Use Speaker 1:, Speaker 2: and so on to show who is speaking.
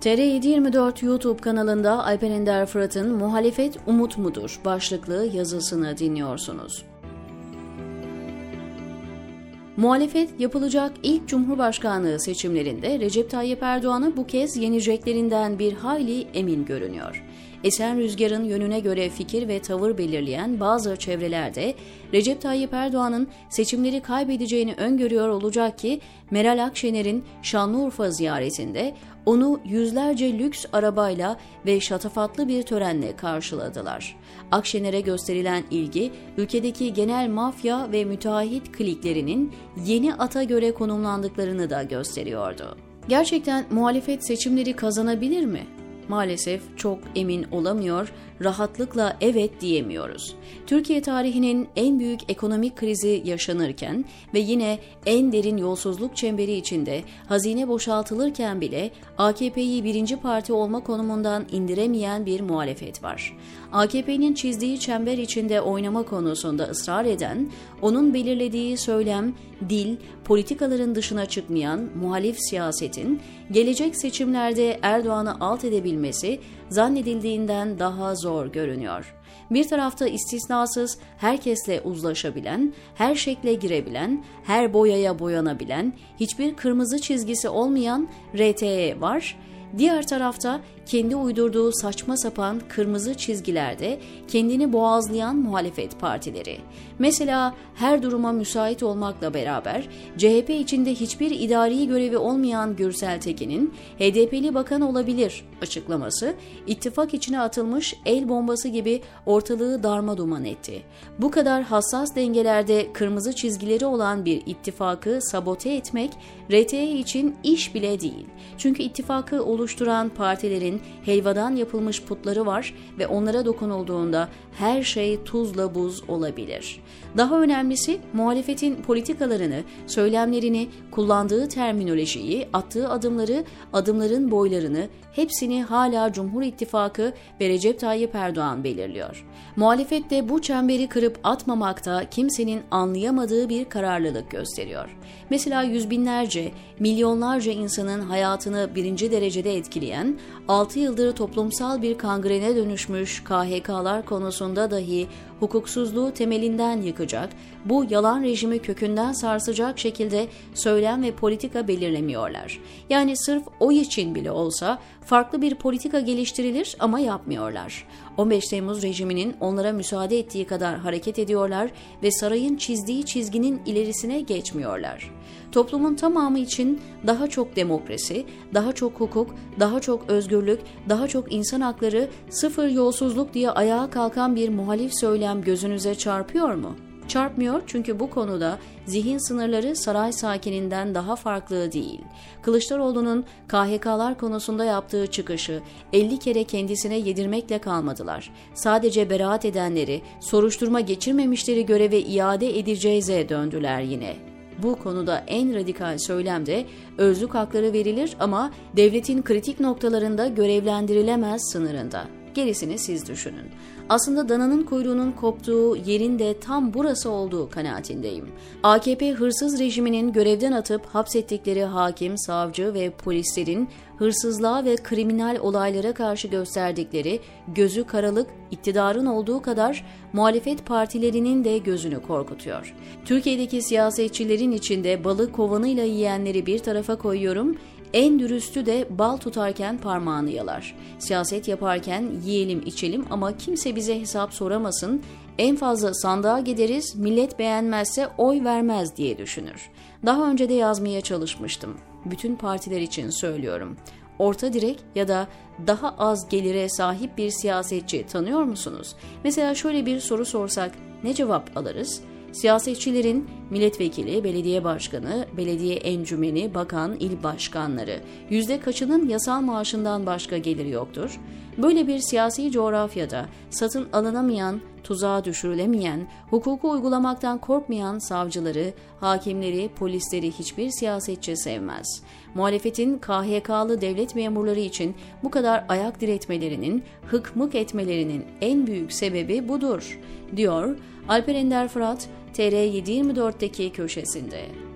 Speaker 1: TR724 YouTube kanalında Alper Ender Fırat'ın Muhalefet Umut Mudur başlıklı yazısını dinliyorsunuz. Muhalefet yapılacak ilk Cumhurbaşkanlığı seçimlerinde Recep Tayyip Erdoğan'ı bu kez yeneceklerinden bir hayli emin görünüyor. Esen rüzgarın yönüne göre fikir ve tavır belirleyen bazı çevrelerde Recep Tayyip Erdoğan'ın seçimleri kaybedeceğini öngörüyor olacak ki Meral Akşener'in Şanlıurfa ziyaretinde onu yüzlerce lüks arabayla ve şatafatlı bir törenle karşıladılar. Akşener'e gösterilen ilgi ülkedeki genel mafya ve müteahhit kliklerinin yeni ata göre konumlandıklarını da gösteriyordu. Gerçekten muhalefet seçimleri kazanabilir mi? Maalesef çok emin olamıyor, rahatlıkla evet diyemiyoruz. Türkiye tarihinin en büyük ekonomik krizi yaşanırken ve yine en derin yolsuzluk çemberi içinde hazine boşaltılırken bile AKP'yi birinci parti olma konumundan indiremeyen bir muhalefet var. AKP'nin çizdiği çember içinde oynama konusunda ısrar eden, onun belirlediği söylem, dil, politikaların dışına çıkmayan muhalif siyasetin gelecek seçimlerde Erdoğan'ı alt edebilmesi zannedildiğinden daha zor görünüyor. Bir tarafta istisnasız herkesle uzlaşabilen, her şekle girebilen, her boyaya boyanabilen, hiçbir kırmızı çizgisi olmayan RTE var Diğer tarafta kendi uydurduğu saçma sapan kırmızı çizgilerde kendini boğazlayan muhalefet partileri. Mesela her duruma müsait olmakla beraber CHP içinde hiçbir idari görevi olmayan Gürsel Tekin'in HDP'li bakan olabilir açıklaması ittifak içine atılmış el bombası gibi ortalığı darma duman etti. Bu kadar hassas dengelerde kırmızı çizgileri olan bir ittifakı sabote etmek RTE için iş bile değil. Çünkü ittifakı oluşturan partilerin helvadan yapılmış putları var ve onlara dokunulduğunda her şey tuzla buz olabilir. Daha önemlisi muhalefetin politikalarını, söylemlerini, kullandığı terminolojiyi, attığı adımları, adımların boylarını hepsini hala Cumhur İttifakı ve Recep Tayyip Erdoğan belirliyor. Muhalefet de bu çemberi kırıp atmamakta kimsenin anlayamadığı bir kararlılık gösteriyor. Mesela yüz binlerce, milyonlarca insanın hayatını birinci derecede etkileyen, 6 yıldır toplumsal bir kangrene dönüşmüş KHK'lar konusunda dahi hukuksuzluğu temelinden yıkacak, bu yalan rejimi kökünden sarsacak şekilde söylem ve politika belirlemiyorlar. Yani sırf o için bile olsa farklı bir politika geliştirilir ama yapmıyorlar. 15 Temmuz rejiminin onlara müsaade ettiği kadar hareket ediyorlar ve sarayın çizdiği çizginin ilerisine geçmiyorlar. Toplumun tamamı için daha çok demokrasi, daha çok hukuk, daha çok özgürlük, daha çok insan hakları, sıfır yolsuzluk diye ayağa kalkan bir muhalif söylem gözünüze çarpıyor mu?'' Çarpmıyor çünkü bu konuda zihin sınırları saray sakininden daha farklı değil. Kılıçdaroğlu'nun KHK'lar konusunda yaptığı çıkışı 50 kere kendisine yedirmekle kalmadılar. Sadece beraat edenleri, soruşturma geçirmemişleri göreve iade edeceğize döndüler yine. Bu konuda en radikal söylemde özlük hakları verilir ama devletin kritik noktalarında görevlendirilemez sınırında. Gerisini siz düşünün. Aslında dananın kuyruğunun koptuğu yerin de tam burası olduğu kanaatindeyim. AKP hırsız rejiminin görevden atıp hapsettikleri hakim, savcı ve polislerin hırsızlığa ve kriminal olaylara karşı gösterdikleri gözü karalık iktidarın olduğu kadar muhalefet partilerinin de gözünü korkutuyor. Türkiye'deki siyasetçilerin içinde balık kovanıyla yiyenleri bir tarafa koyuyorum, en dürüstü de bal tutarken parmağını yalar. Siyaset yaparken yiyelim içelim ama kimse bize hesap soramasın, en fazla sandığa gideriz, millet beğenmezse oy vermez diye düşünür. Daha önce de yazmaya çalışmıştım. Bütün partiler için söylüyorum. Orta direk ya da daha az gelire sahip bir siyasetçi tanıyor musunuz? Mesela şöyle bir soru sorsak ne cevap alırız? Siyasetçilerin milletvekili, belediye başkanı, belediye encümeni, bakan, il başkanları yüzde kaçının yasal maaşından başka geliri yoktur? Böyle bir siyasi coğrafyada satın alınamayan, tuzağa düşürülemeyen, hukuku uygulamaktan korkmayan savcıları, hakimleri, polisleri hiçbir siyasetçi sevmez. Muhalefetin KHK'lı devlet memurları için bu kadar ayak diretmelerinin, hıkmık etmelerinin en büyük sebebi budur, diyor Alper Ender Fırat, TR724'deki köşesinde.